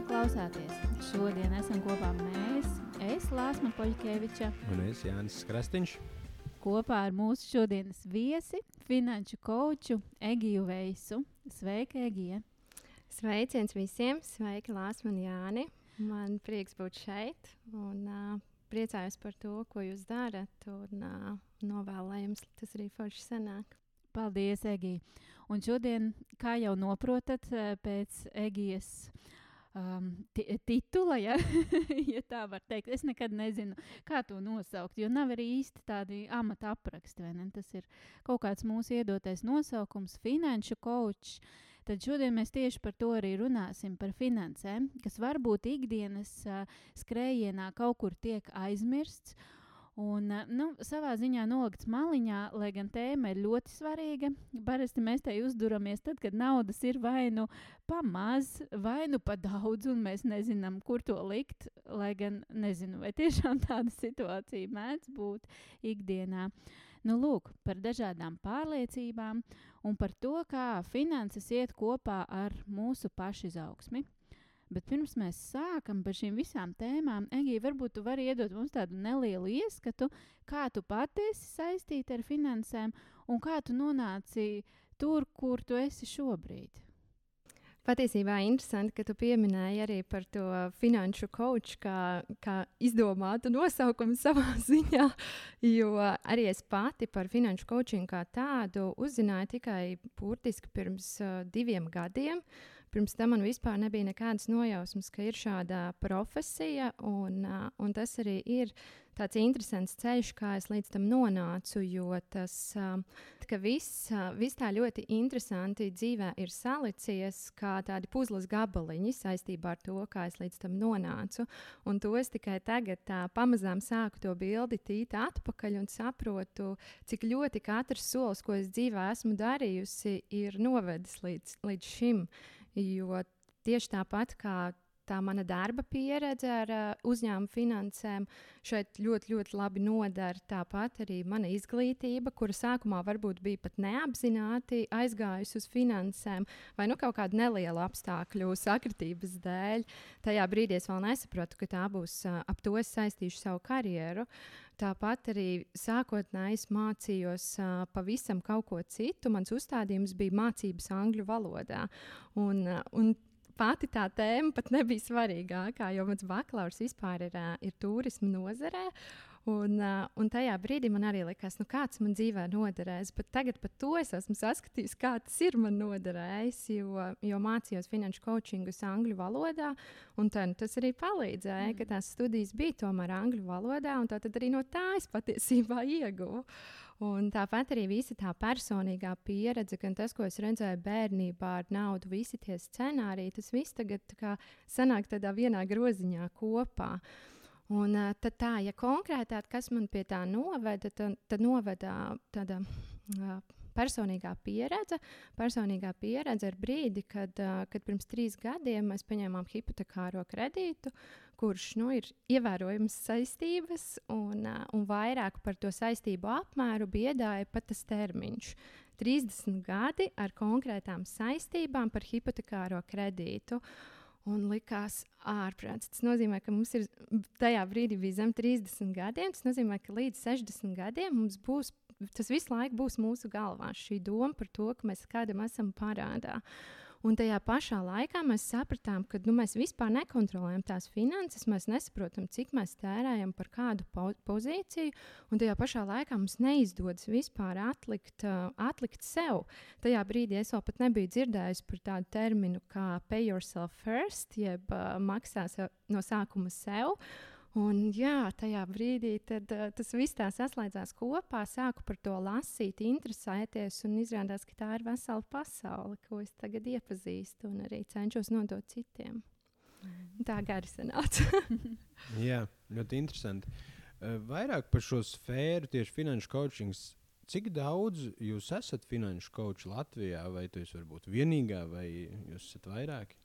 ka klausāties. Šodien esam kopā mēs, es Lāsma Poļkeviča. Un es Jānis Krastīņš. Kopā ar mūsu šodienas viesi, finanšu koču Egiju Veisu. Sveika, Egija! Sveiciens visiem! Sveiki, Lāsma un Jāni! Man prieks būt šeit un uh, priecājos par to, ko jūs darat. Un uh, novēlu, lai jums tas arī forši sanāk. Paldies, Egija! Un šodien, kā jau noprotat, eh, pēc Egijas um, titula, ja? ja tā var teikt, es nekad nezinu, kā to nosaukt, jo nav arī īsti tādi amata apraksti. Tas ir kaut kāds mūsu iedotais nosaukums, finanšu coach. Tad šodien mēs tieši par to arī runāsim, par finansēm, kas varbūt ikdienas uh, skrējienā kaut kur tiek aizmirsts. Un, eh, nu, savā ziņā nolikts maliņā, lai gan tēma ir ļoti svarīga. Parasti mēs tai uzduramies tad, kad naudas ir vai nu pa maz, vai nu pa daudz, un mēs nezinām, kur to likt. Lai gan nezinu, vai tiešām tāda situācija mēdz būt ikdienā. Nu, lūk, par dažādām pārliecībām un par to, kā finanses iet kopā ar mūsu pašu izaugsmi. Bet pirms mēs sākam par šīm visām tēmām, Egija, varbūt tu vari iedot mums tādu nelielu ieskatu, kā tu pati esi saistīta ar finansēm un kā tu nonāci tur, kur tu esi šobrīd. Patiesībā interesanti, ka tu pieminēji arī par to finanšu coach, kā, kā izdomātu nosaukumu savā ziņā. Jo arī es pati par finanšu coaching kā tādu uzzināju tikai burtiski pirms uh, diviem gadiem. Uh, Pirms tam man vispār nebija nekādas nojausmas, ka ir šāda profesija, un, un tas arī ir tāds interesants ceļš, kā es līdz tam nonācu. Jo tas, viss, viss tā ļoti interesanti dzīvē ir salicies kā tādi puzles gabaliņi saistībā ar to, kā es līdz tam nonācu. Un to es tikai tagad tā, pamazām sāku to bildi tīt atpakaļ un saprotu, cik ļoti katrs solis, ko es dzīvē esmu darījusi, ir novedis līdz, līdz šim. Jo tieši tāpat kā tā mana darba pieredze ar uh, uzņēmumu finansēm šeit ļoti, ļoti labi nodara. Tāpat arī mana izglītība, kura sākumā varbūt bija pat neapzināti aizgājusi uz finansēm, vai nu kaut kāda neliela apstākļu sakritības dēļ. Tajā brīdī es vēl nesapratu, ka tā būs uh, ap to es saistīšu savu karjeru. Tāpat arī sākotnēji mācījos uh, pavisam kaut ko citu. Mans uzstādījums bija mācības angļu valodā. Un, un pati tā tēma pat nebija svarīgākā, jo mans bakalaurs vispār ir, ir turisma nozarē. Un, un tajā brīdī man arī likās, nu, kāds man dzīvē noderēs. Bet tagad par to es esmu saskatījis, kā tas ir man noderējis. Jo, jo mācījos finanšu coachingus angļu valodā, un tā, nu, tas arī palīdzēja, mm. ka tās studijas bija tomēr angļu valodā, un tad arī no tā es patiesībā ieguvu. Un tāpat arī visa tā personīgā pieredze, gan tas, ko es redzēju bērnībā ar naudu, visi tie scenāriji, tas viss tagad tā sanāk tādā vienā groziņā kopā. Un, tad tā, ja konkrētāk, kas man pie tā noveda, tad, tad noveda tāda. Uh, personīgā pieredze. Personīgā pieredze ir brīdi, kad, kad pirms trīs gadiem mēs paņēmām hipotekāro kredītu, kurš nu, ir ievērojams saistības, un, un vairāk par to saistību apmēru biedāja pat tas termiņš. 30 gadi ar konkrētām saistībām par hipotekāro kredītu. Un likās ārprāts. Tas nozīmē, ka mums ir tajā brīdī bija zem 30 gadiem. Tas nozīmē, ka līdz 60 gadiem mums būs, tas visu laiku būs mūsu galvā šī doma par to, ka mēs kādam esam parādā. Un tajā pašā laikā mēs sapratām, ka nu, mēs vispār nekontrolējam tās finanses, mēs nesaprotam, cik mēs tērējam par kādu po pozīciju. Un tajā pašā laikā mums neizdodas vispār atlikt, uh, atlikt sev. Tajā brīdī es vēl pat nebiju dzirdējusi par tādu terminu kā pay yourself first, jeb uh, maksā sev, no sākuma sev. Un, jā, tajā brīdī tad, uh, tas viss tā saslēdzās kopā. Sāku par to lasīt, interesēties, un izrādās, ka tā ir vesela pasaule, ko es tagad iepazīstu un arī cenšos nodot citiem. Mm. Tā gari sanāca. jā, ļoti interesanti. Uh, vairāk par šo sfēru, tieši finanšu coaching. Cik daudz jūs esat finanšu koči Latvijā, vai tu esi varbūt vienīgā, vai jūs esat vairāki?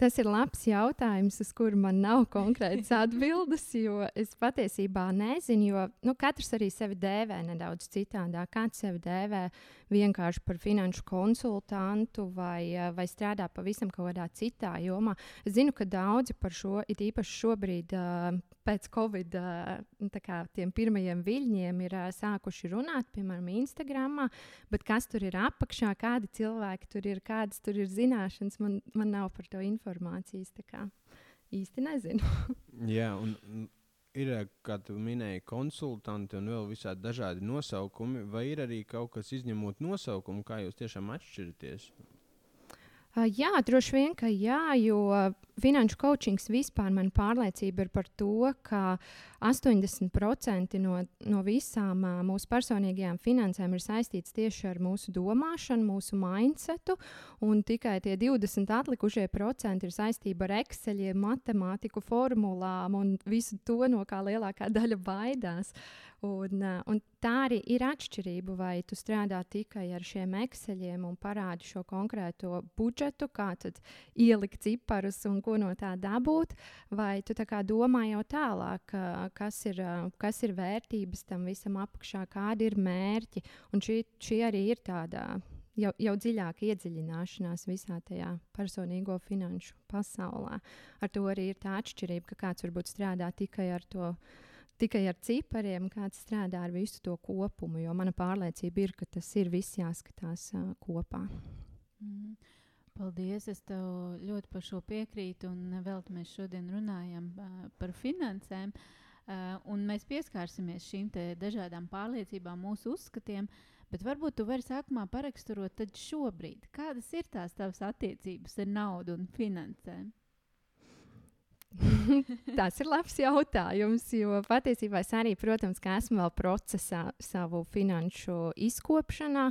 Tas ir labs jautājums, uz kuru man nav konkrētas atbildes, jo es patiesībā nezinu, jo nu, katrs arī sevi dēvē nedaudz citādāk. Kāds sevi dēvē vienkārši par finanšu konsultantu vai, eh, vai strādā pavisam kādā citā jomā. Es zinu, ka daudzi par šo, it īpaši šobrīd, uh, pēc Covid uh, kā, pirmajiem viļņiem, ir sākuši runāt, piemēram, Instagram, bet kas tur ir apakšā, kādi cilvēki tur ir, kādas tur ir zināšanas, man, man nav par to informācijas. īsti nezinu. Jā, un ir, kā tu minēji, konsultanti un vēl visādi dažādi nosaukumi, vai ir arī kaut kas izņemot nosaukumu, kā jūs tiešām atšķiraties? Jā, droši vien, ka jā, jo finanšu coachings vispār man pārliecība ir par to, ka 80% no, no visām mūsu personīgajām finansēm ir saistīts tieši ar mūsu domāšanu, mūsu mindsetu, un tikai tie 20 atlikušie procenti ir saistība ar Exceliem, matemātiku, formulām un visu to, no kā lielākā daļa baidās. Un, un tā arī ir atšķirība, vai tu strādā tikai ar šiem ekseļiem un parādi šo konkrēto budžetu, kā ielikt ciparus un ko no tā dabūt, vai tu domā jau tālāk, kas ir, kas ir vērtības tam visam apakšā, kādi ir mērķi. Un šī, šī arī ir tāda jau, jau dziļāka iedziļināšanās visā tajā personīgo finanšu pasaulē. Ar to arī ir tā atšķirība, ka kāds varbūt strādā tikai ar to tikai ar cipariem, kāds strādā ar visu to kopumu. Jo mana pārliecība ir, ka tas ir viss jāskatās uh, kopā. Mm. Paldies, es tev ļoti par šo piekrītu. Un vēl mēs šodien runājam par finansēm. Un mēs pieskārsimies šīm dažādām pārliecībām, mūsu uzskatiem. Bet varbūt tu vari sākumā paraksturot šobrīd, kādas ir tās tavas attiecības ar naudu un finansēm. Tas ir labs jautājums, jo patiesībā es arī, protams, esmu vēl procesā savu finanšu izkopšanā.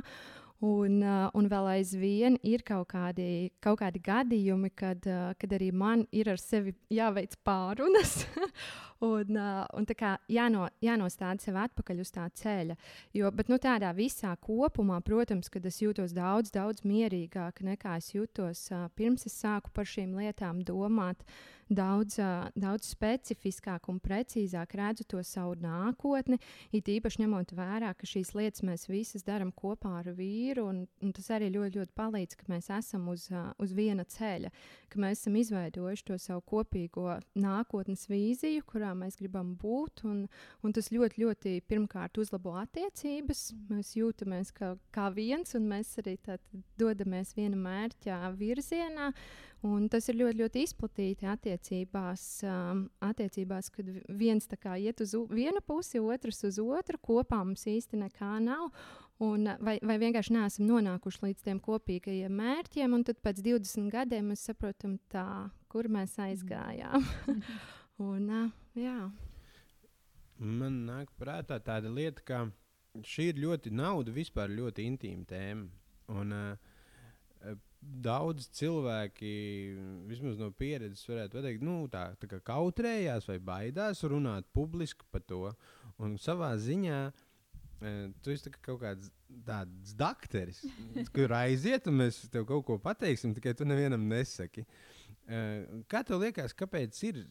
Un, uh, un vēl aizvien ir kaut kādi, kaut kādi gadījumi, kad, uh, kad arī man ir ar sevi jāveic pārunas. un, uh, un tā kā jāno, jānostāda sev atpakaļ uz tā ceļa. Jo, bet nu, tādā visā kopumā, protams, kad es jūtos daudz, daudz mierīgāk nekā es jutos uh, pirms es sāku par šīm lietām domāt. Uh, daudz, daudz specifiskāk un precīzāk redzu to savu nākotni. It īpaši ņemot vērā, ka šīs lietas mēs visas darām kopā ar vīru, un, un tas arī ļoti, ļoti palīdz, ka mēs esam uz, uz viena ceļa, ka mēs esam izveidojuši to savu kopīgo nākotnes vīziju, kurā mēs gribam būt. Un, un tas ļoti, ļoti pirmkārt uzlabo attiecības. Mēs jūtamies kā, kā viens, un mēs arī dodamies viena mērķa virzienā. Un tas ir ļoti, ļoti izplatīti attiecībās, um, attiecībās kad viens iet uz vienu pusi, otrs uz otru. Kopā mums īsti nekā nav. Un, vai, vai vienkārši neesam nonākuši līdz tiem kopīgajiem mērķiem, un tad pēc 20 gadiem mēs saprotam, tā, kur mēs aizgājām. un, uh, jā. Man nāk prātā tāda lieta, ka šī ir ļoti nauda, vispār ļoti intīma tēma. Un, uh, daudz cilvēki, vismaz no pieredzes, varētu pateikt, nu, tā, tā kā kautrējās vai baidās runāt publiski par to. Un savā ziņā e, tu esi kaut kāds tāds dakteris, kur aiziet, un mēs tev kaut ko pateiksim, tikai tu nevienam nesaki. Kā tev liekas, kāpēc ir?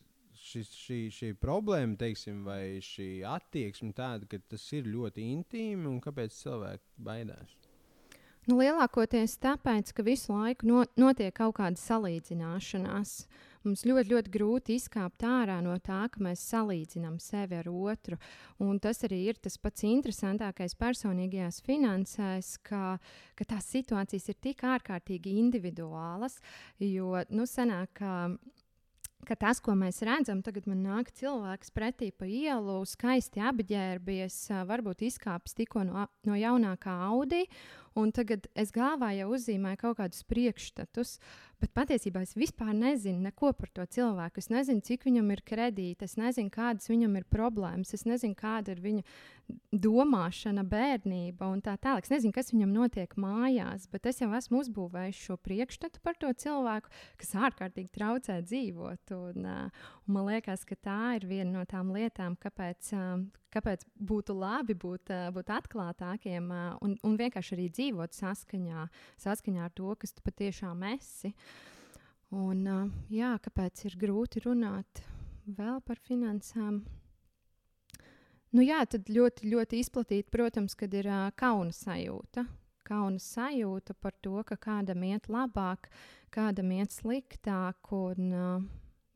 Šis, šī, šī problēma, teiksim, vai šī attieksme tāda, ka tas ir ļoti intīmi un kāpēc cilvēki baidās? Nu, lielākoties tāpēc, ka visu laiku no, notiek kaut kāda salīdzināšanās. Mums ļoti, ļoti grūti izkāpt ārā no tā, ka mēs salīdzinām sevi ar otru. Un tas arī ir tas pats interesantākais personīgajās finansēs, ka, ka tās situācijas ir tik ārkārtīgi individuālas. Jo, nu, sanāk, ka tas, ko mēs redzam, tagad man nāk cilvēks pretī pa ielu, skaisti apģērbies, varbūt izkāpis tikko no, no jaunākā Audi, Un tagad es galvā jau uzzīmēju kaut kādus priekšstatus, bet patiesībā es vispār nezinu neko par to cilvēku. Es nezinu, cik viņam ir kredīti, es nezinu, kādas viņam ir problēmas, es nezinu, kāda ir viņa domāšana, bērnība un tā tālāk. Es nezinu, kas viņam notiek mājās, bet es jau esmu uzbūvējis šo priekšstatu par to cilvēku, kas ārkārtīgi traucē dzīvot. Un, uh, un man liekas, ka tā ir viena no tām lietām, kāpēc, uh, kāpēc būtu labi būt, uh, būt atklātākiem uh, un, un vienkārši arī dzīvot saskaņā, saskaņā ar to, kas tu patiešām esi. Un, jā, kāpēc ir grūti runāt vēl par finansām? Nu, jā, tad ļoti, ļoti izplatīti, protams, kad ir uh, kauna sajūta. Kauna sajūta par to, ka kādam iet labāk, kādam iet sliktāk. Un, uh,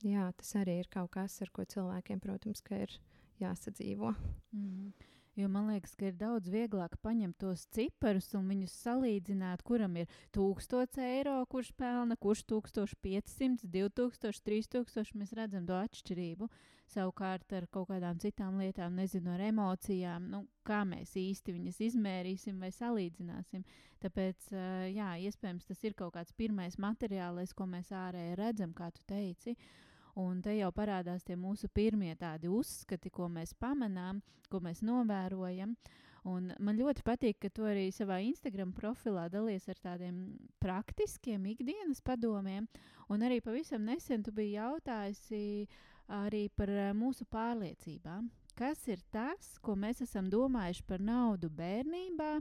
jā, tas arī ir kaut kas, ar ko cilvēkiem, protams, ir jāsadzīvo. Mm. Jo man liekas, ka ir daudz vieglāk paņemt tos ciparus un viņus salīdzināt, kuram ir 1000 eiro, kurš pelna, kurš 1500, 2000, 3000. Mēs redzam to atšķirību. Savukārt ar kaut kādām citām lietām, nezinu, ar emocijām, nu, kā mēs īsti viņas izmērīsim vai salīdzināsim. Tāpēc, jā, iespējams, tas ir kaut kāds pirmais materiālais, ko mēs ārēji redzam, kā tu teici. Un te jau parādās tie mūsu pirmie tādi uzskati, ko mēs pamanām, ko mēs novērojam. Un man ļoti patīk, ka tu arī savā Instagram profilā dalies ar tādiem praktiskiem ikdienas padomiem. Un arī pavisam nesen tu biji jautājusi arī par eh, mūsu pārliecībām. Kas ir tas, ko mēs esam domājuši par naudu bērnībā,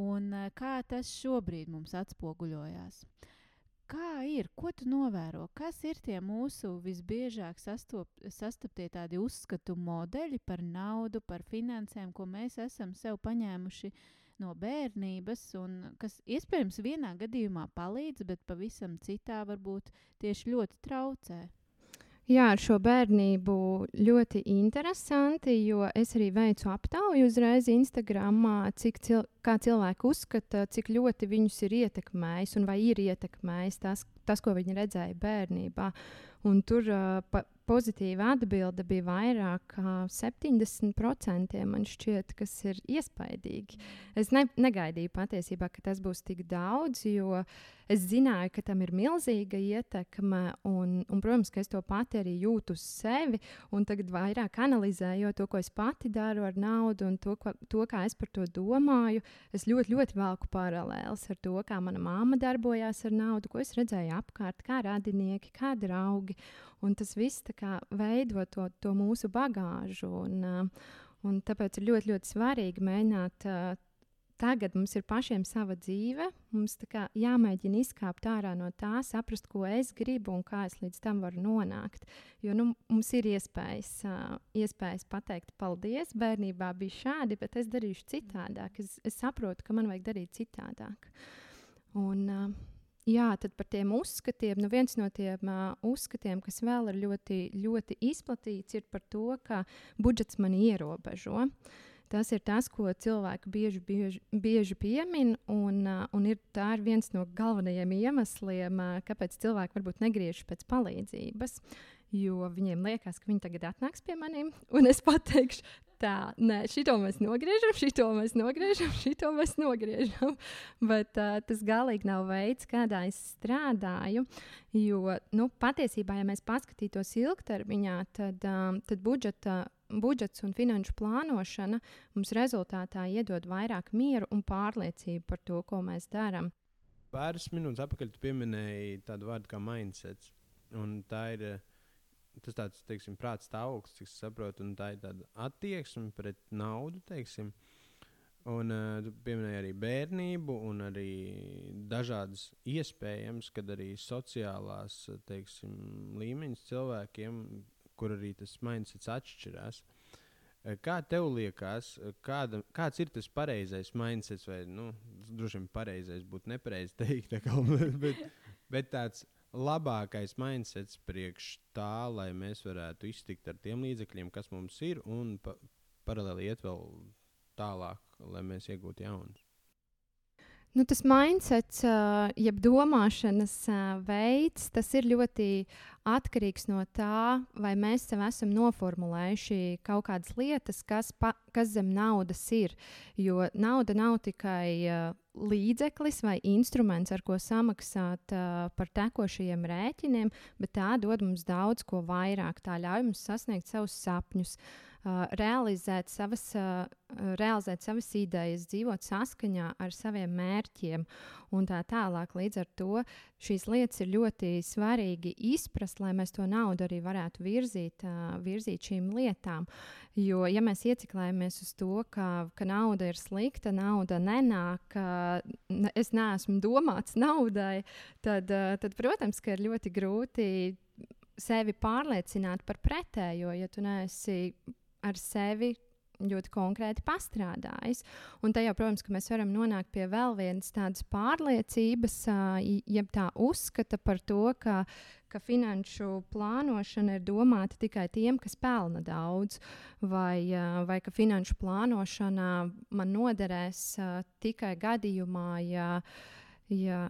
un eh, kā tas šobrīd mums atspoguļojās? Uh, Kā ir? Ko tu novēro? Kas ir tie mūsu visbiežāk sastop, sastaptie tādi uzskatu modeļi par naudu, par finansēm, ko mēs esam sev paņēmuši no bērnības, un kas iespējams vienā gadījumā palīdz, bet pavisam citā varbūt tieši ļoti traucē? Jā, ar šo bērnību ļoti interesanti, jo es arī veicu aptauju uzreiz Instagram, cik cil kā cilvēki uzskata, cik ļoti viņus ir ietekmējis un vai ir ietekmējis tas, tas ko viņi redzēja bērnībā. Un tur uh, pa, pozitīva atbilde bija vairāk kā 70%. Man šķiet, kas ir iespaidīgi. Es ne, negaidīju patiesībā, ka tas būs tik daudz, jo es zināju, ka tam ir milzīga ietekme. Un, un, protams, ka es to pati arī jūtu uz sevi. Un tagad vairāk analizējot to, ko es pati daru ar naudu un to, ko, to kā es par to domāju, es ļoti, ļoti velku paralēlus ar to, kā mana mamma darbojās ar naudu, ko es redzēju apkārt, kā radinieki, kā draugi. Un tas viss veido to, to mūsu bagāžu. Un, uh, un tāpēc ir ļoti, ļoti svarīgi mēģināt. Uh, tagad mums ir pašiem sava dzīve. Mums kā, jāmēģina izkāpt ārā no tā, saprast, ko es gribu un kā es līdz tam varu nonākt. Jo nu, mums ir iespējas, uh, iespējas pateikt, paldies, bērnībā bija šādi, bet es darīšu citādāk. Es, es saprotu, ka man vajag darīt citādāk. Un, uh, Jā, tad par tiem uzskatiem. Nu viens no tiem uh, uzskatiem, kas vēl ir ļoti, ļoti izplatīts, ir par to, ka budžets mani ierobežo. Tas ir tas, ko cilvēki bieži, bieži, bieži piemin, un, uh, un ir, tā ir viens no galvenajiem iemesliem, uh, kāpēc cilvēki varbūt negriež pēc palīdzības. Jo viņiem liekas, ka viņi tagad atnāks pie maniem, un es pateikšu, tā, nē, šito mēs nogriežam, šito mēs nogriežam, šito mēs nogriežam. Bet uh, tas galīgi nav veids, kādā es strādāju. Jo nu, patiesībā, ja mēs paskatītos ilgtermiņā, tad, um, tad budžeta. Budžets un finanšu plānošana mums rezultātā iedod vairāk mieru un pārliecību par to, ko mēs darām. Pāris minūtes atpakaļ pieminēji tādu vārdu kā mindsets. Un tā ir uh, tas tāds, teiksim, prāts stāvoklis, cik saprotu, un tā ir tāda attieksme pret naudu, teiksim. Un uh, tu pieminēji arī bērnību, un arī dažādas iespējas, kad arī sociālās teiksim, līmeņas cilvēkiem, kur arī tas mindsets atšķirās. Eh, kā tev liekas, kāda, kāds ir tas pareizais mindsets, vai nu, droši vien pareizais būtu nepareizi teikt, bet, bet tāds labākais mindsets priekš tā, lai mēs varētu iztikt ar tiem līdzekļiem, kas mums ir, un pa paralēli iet vēl tālāk, lai mēs iegūtu jaunus. Nu, tas mindsets, uh, jeb domāšanas uh, veids, tas ir ļoti atkarīgs no tā, vai mēs sev esam noformulējuši kaut kādas lietas, kas, pa, kas zem naudas ir. Jo nauda nav tikai uh, līdzeklis vai instruments, ar ko samaksāt uh, par tekošajiem rēķiniem, bet tā dod mums daudz ko vairāk. Tā ļauj mums sasniegt savus sapņus, uh, realizēt, savas, uh, realizēt savas idejas, dzīvot saskaņā ar saviem mērķiem un tā tālāk. Līdz ar to šīs lietas ir ļoti svarīgi izprast, lai mēs to naudu arī varētu virzīt, uh, virzīt šīm lietām. Jo, ja mēs ieciklējamies uz to, ka, ka nauda ir slikta, nauda nenāk, uh, es neesmu domāts naudai, tad, uh, tad, protams, ka ir ļoti grūti sevi pārliecināt par pretējo, ja tu neesi ar sevi ļoti konkrēti pastrādājis. Un tajā, protams, ka mēs varam nonākt pie vēl vienas tādas pārliecības, jeb tā uzskata par to, ka, ka finanšu plānošana ir domāta tikai tiem, kas pelna daudz, vai, vai ka finanšu plānošana man noderēs tikai gadījumā, ja, ja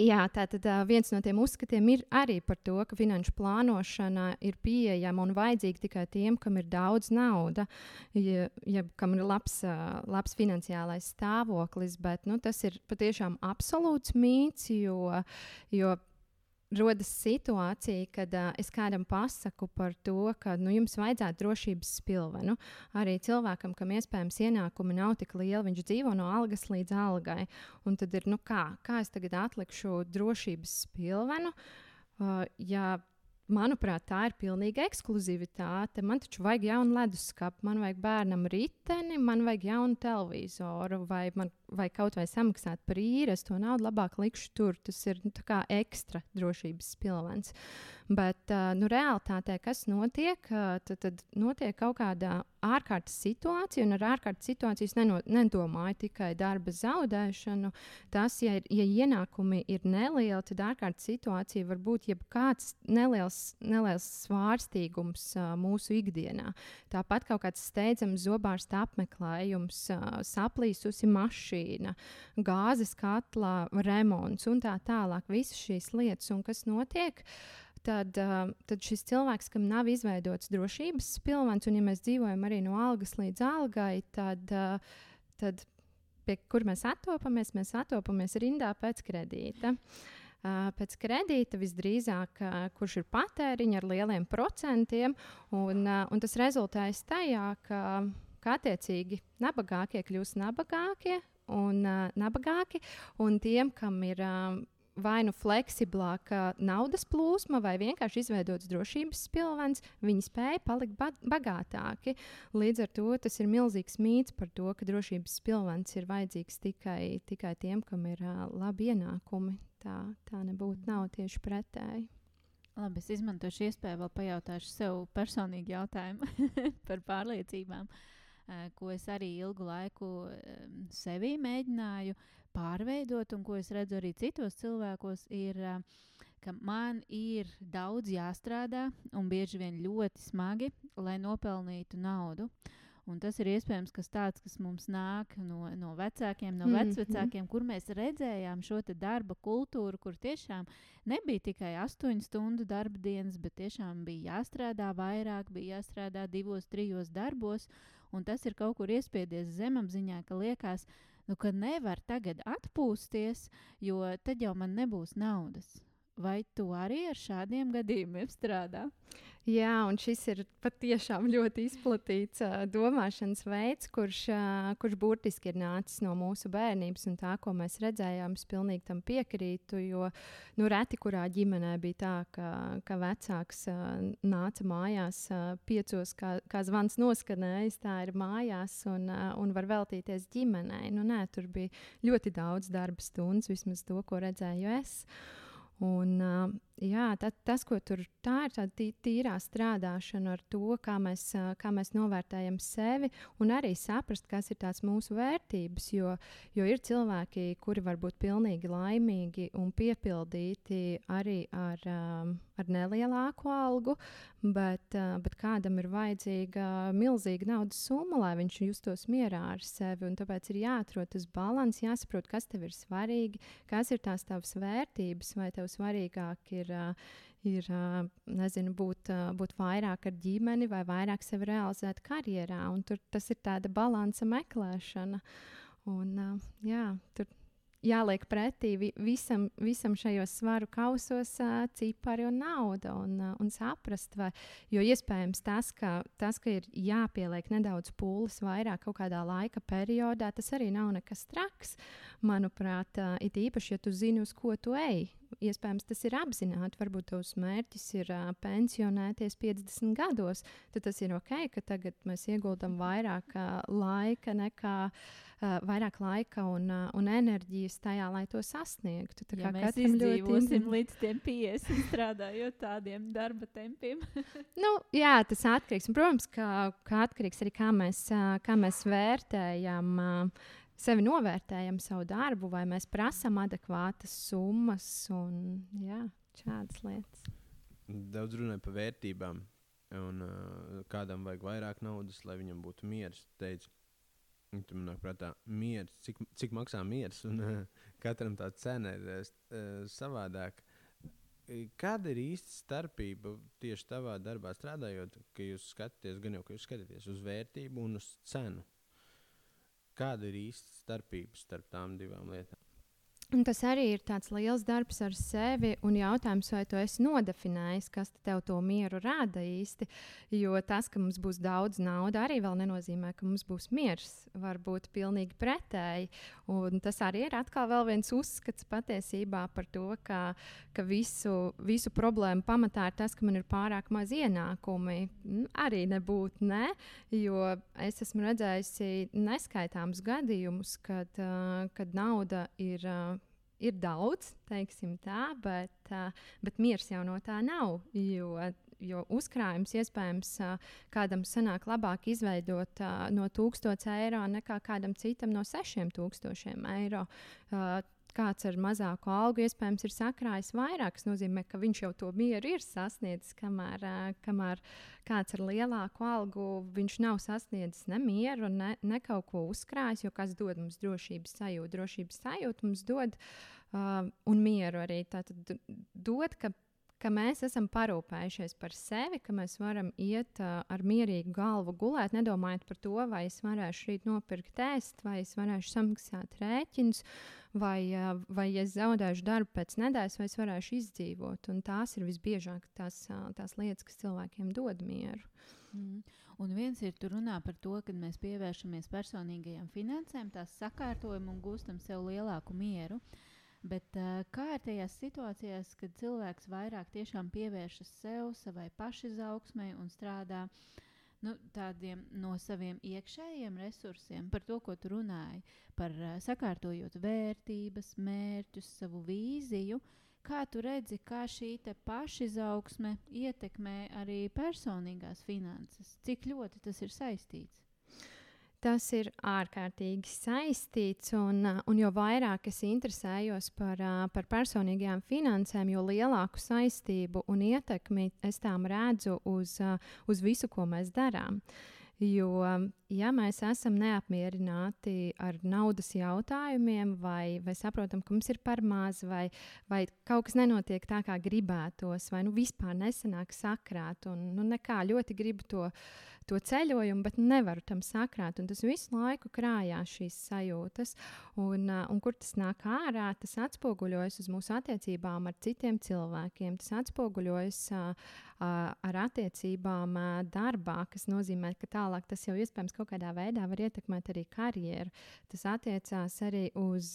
Jā, tātad viens no tiem uzskatiem ir arī par to, ka finanšu plānošana ir pieejama un vajadzīga tikai tiem, kam ir daudz naudas, ja, ja kam ir labs, labs finansiālais stāvoklis. Bet nu, tas ir patiešām absolūts mīts, jo, jo rodas situācija, kad uh, es kādam pasaku par to, ka nu, jums vajadzētu drošības spilvenu. Arī cilvēkam, kam iespējams ienākumi nav tik lieli, viņš dzīvo no algas līdz algai. Un tad ir, nu kā, kā es tagad atlikšu drošības spilvenu? Uh, ja Manuprāt, tā ir pilnīga ekskluzivitāte. Man taču vajag jaunu leduskapu, man vajag bērnam riteni, man vajag jaunu televizoru, vai, man, vai kaut vai samaksāt par īri. Es to naudu labāk likšu tur. Tas ir nu, ekstra drošības pilvens. Bet uh, nu, realitātē, kas notiek, uh, tad, tad notiek kaut kāda ārkārtas situācija, un ar ārkārtas situāciju es neno, nedomāju tikai darba zaudēšanu. Tas, ja, ir, ja ienākumi ir nelieli, tad ārkārtas situācija var būt jebkāds neliels, neliels svārstīgums uh, mūsu ikdienā. Tāpat kaut kāds steidzams zobārsta apmeklējums, uh, saplīsusi mašīna, gāzes katlā remonts un tā tālāk. Visas šīs lietas, un kas notiek? Tad, uh, tad šis cilvēks, kam nav izveidots drošības pilvens, un ja mēs dzīvojam arī no algas līdz algai, tad, uh, tad pie kur mēs atopamies, mēs atopamies rindā pēc kredīta. Uh, pēc kredīta visdrīzāk, uh, kurš ir patēriņš ar lieliem procentiem, un, un tas rezultējas tajā, ka, ka attiecīgi nabagākie kļūst nabagākie un uh, nabagāki, un tiem, kam ir uh, vai nu fleksiblāka naudas plūsma, vai vienkārši izveidots drošības pilvens, viņi spēja palikt ba bagātāki. Līdz ar to tas ir milzīgs mīts par to, ka drošības pilvens ir vajadzīgs tikai, tikai tiem, kam ir uh, labi ienākumi. Tā, tā nebūtu nav tieši pretēji. Labi, es izmantošu iespēju vēl pajautāšu sev personīgi jautājumu par pārliecībām, uh, ko es arī ilgu laiku sevī mēģināju pārveidot, un ko es redzu arī citos cilvēkos, ir, ka man ir daudz jāstrādā un bieži vien ļoti smagi, lai nopelnītu naudu. Un tas ir iespējams kas tāds, kas mums nāk no, no vecākiem, no mm, vecākiem, mm. kur mēs redzējām šo darba kultūru, kur tiešām nebija tikai astoņu stundu darba dienas, bet tiešām bija jāstrādā vairāk, bija jāstrādā divos, trijos darbos. Un tas ir kaut kur iespiedies zemapziņā, ka liekas, ka nu, ka nevar tagad atpūsties, jo tad jau man nebūs naudas. Vai tu arī ar šādiem gadījumiem strādā? Jā, un šis ir patiešām ļoti izplatīts uh, domāšanas veids, kurš, uh, kurš burtiski ir nācis no mūsu bērnības tā, ko mēs redzējām. Es pilnīgi tam piekrītu, jo nu, reti kurā ģimenē bija tā, ka, ka vecāks uh, nāca mājās uh, piecos, kā, kā zvans noskanējis, tā ir mājās un, uh, un var veltīties ģimenei. Nu, nē, tur bija ļoti daudz darba stundas, vismaz to, ko redzēju es. Un, uh, jā, tā, tas, ko tur tā ir, tī, tīrā strādāšana ar to, kā mēs, kā mēs novērtējam sevi, un arī saprast, kas ir tās mūsu vērtības. Jo, jo ir cilvēki, kuri var būt pilnīgi laimīgi un piepildīti arī ar, ar nelielāku algu, bet, bet kādam ir vajadzīga milzīga naudas summa, lai viņš justos mierā ar sevi. Tāpēc ir jāatrod tas līdzsvars, jāsaprot, kas tev ir svarīgi, kas ir tās tavas vērtības, vai tev svarīgāk ir, ir nezinu, būt, būt vairāk ar ģimeni vai vairāk sevi realizēt karjerā. Tur tas ir tāda balansa meklēšana. Un, jā, tur jāliek pretī visam, visam šajos svaru kausos uh, cipari un nauda un, uh, un saprast, vai, jo iespējams tas ka, tas, ka ir jāpieliek nedaudz pūles vairāk kaut kādā laika periodā, tas arī nav nekas traks, manuprāt, uh, it īpaši, ja tu zini, uz ko tu ej. Iespējams, tas ir apzināti. Varbūt tavs mērķis ir uh, pensionēties 50 gados. Tad tas ir ok, ka tagad mēs ieguldam vairāk uh, laika nekā uh, vairāk laika un, uh, un enerģijas tajā, lai to sasniegtu. Tā ja mēs izdzīvosim ļoti... līdz 50, strādājot tādiem darba tempiem. nu, jā, tas atkarīgs. Un, protams, ka, ka atkarīgs arī kā mēs, uh, kā mēs vērtējam. Uh, sevi novērtējam savu darbu, vai mēs prasām adekvātas summas un jā, šādas lietas. Daudz runāja par vērtībām, un uh, kādam vajag vairāk naudas, lai viņam būtu miers. Teicu, Tur man nāk prātā, miers, cik, cik maksā miers, un uh, katram tā cena ir uh, savādāka. Kāda ir īsta starpība tieši tavā darbā strādājot, ka jūs skatāties, gan jau ka jūs skatāties uz vērtību un uz cenu? Kāda ir īsta starpība starp tām divām lietām? Un tas arī ir tāds liels darbs ar sevi un jautājums, vai tu esi nodefinējis, kas tev to mieru rada īsti. Jo tas, ka mums būs daudz naudas, arī vēl nenozīmē, ka mums būs miers. Varbūt pilnīgi pretēji. Un tas arī ir atkal viens uzskats patiesībā par to, ka, ka visu, visu problēmu pamatā ir tas, ka man ir pārāk maz ienākumi. Arī nebūtu, ne, jo es esmu redzējusi neskaitāmus gadījumus, kad, uh, kad nauda ir. Ir daudz, teiksim tā, bet, uh, bet miers jau no tā nav. Jo, jo uzkrājums iespējams uh, kādam sanāk labāk izveidot uh, no 1000 eiro nekā kādam citam no 6000 eiro. Uh, kāds ar mazāku algu iespējams ir sakrājis vairāk. Tas nozīmē, ka viņš jau to mieru ir sasniedzis, kamēr, kamēr kāds ar lielāku algu viņš nav sasniedzis ne mieru, ne, ne kaut ko uzkrājis. Jo kas dod mums drošības sajūtu? Drošības sajūtu mums dod uh, un mieru arī. Tātad dot, ka, ka mēs esam parūpējušies par sevi, ka mēs varam iet uh, ar mierīgu galvu gulēt, nedomājot par to, vai es varēšu rīt nopirkt ēst, vai es varēšu samaksāt rēķinus. Uh, vai ja es zaudēšu darbu pēc nedēļas, vai es varēšu izdzīvot. Un tās ir visbiežāk tās, uh, tās lietas, kas cilvēkiem dod mieru. Mm. Un viens ir tur runā par to, ka mēs pievēršamies personīgajām finansēm, tās sakārtojam un gūstam sev lielāku mieru. Uh, Bet uh, kā ir tajās situācijās, kad cilvēks vairāk pievēršas sev, savai pašizaugsmai un strādā nu, tādiem no saviem iekšējiem resursiem, par to, ko tu runāji, par uh, sakārtojot vērtības, mērķus, savu vīziju. Kā tu redzi, kā šī pašizaugsme ietekmē arī personīgās finanses? Cik ļoti tas ir saistīts? Tas ir ārkārtīgi saistīts. Un, un jo vairāk es interesējos par, par personīgajām finansēm, jo lielāku saistību un ietekmi es tām redzu uz, uz visu, ko mēs darām. Jo, ja mēs esam neapmierināti ar naudas jautājumiem, vai, vai saprotam, ka mums ir par maz, vai, vai kaut kas nenotiek tā, kā gribētos, vai nu vispār nesanāk sakrāt, un nu, nekā ļoti gribu to uh, to ceļojumu, bet nevaru tam sakrāt. Un tas visu laiku krājās šīs sajūtas. Un, un kur tas nāk ārā, tas atspoguļojas uz mūsu attiecībām ar citiem cilvēkiem. Tas atspoguļojas ar attiecībām darbā, kas nozīmē, ka tālāk tas jau iespējams kaut kādā veidā var ietekmēt arī karjeru. Tas attiecās arī uz,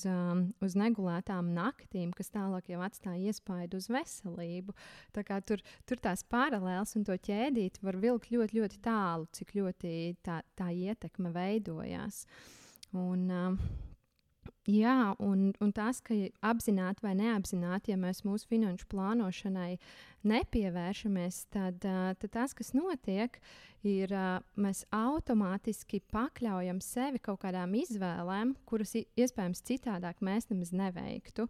uz negulētām naktīm, kas tālāk jau atstāja iespaidu uz veselību. Tā tur, tur tās paralēlas un to ķēdīt var vilkt ļoti, ļoti tālu, cik ļoti tā, tā ietekme veidojās. Un, uh, Jā, un, un tas, ka apzināti vai neapzināti, ja mēs mūsu finanšu plānošanai nepievēršamies, tad, tad tas, kas notiek, ir, mēs automātiski pakļaujam sevi kaut kādām izvēlēm, kuras iespējams citādāk mēs nemaz neveiktu.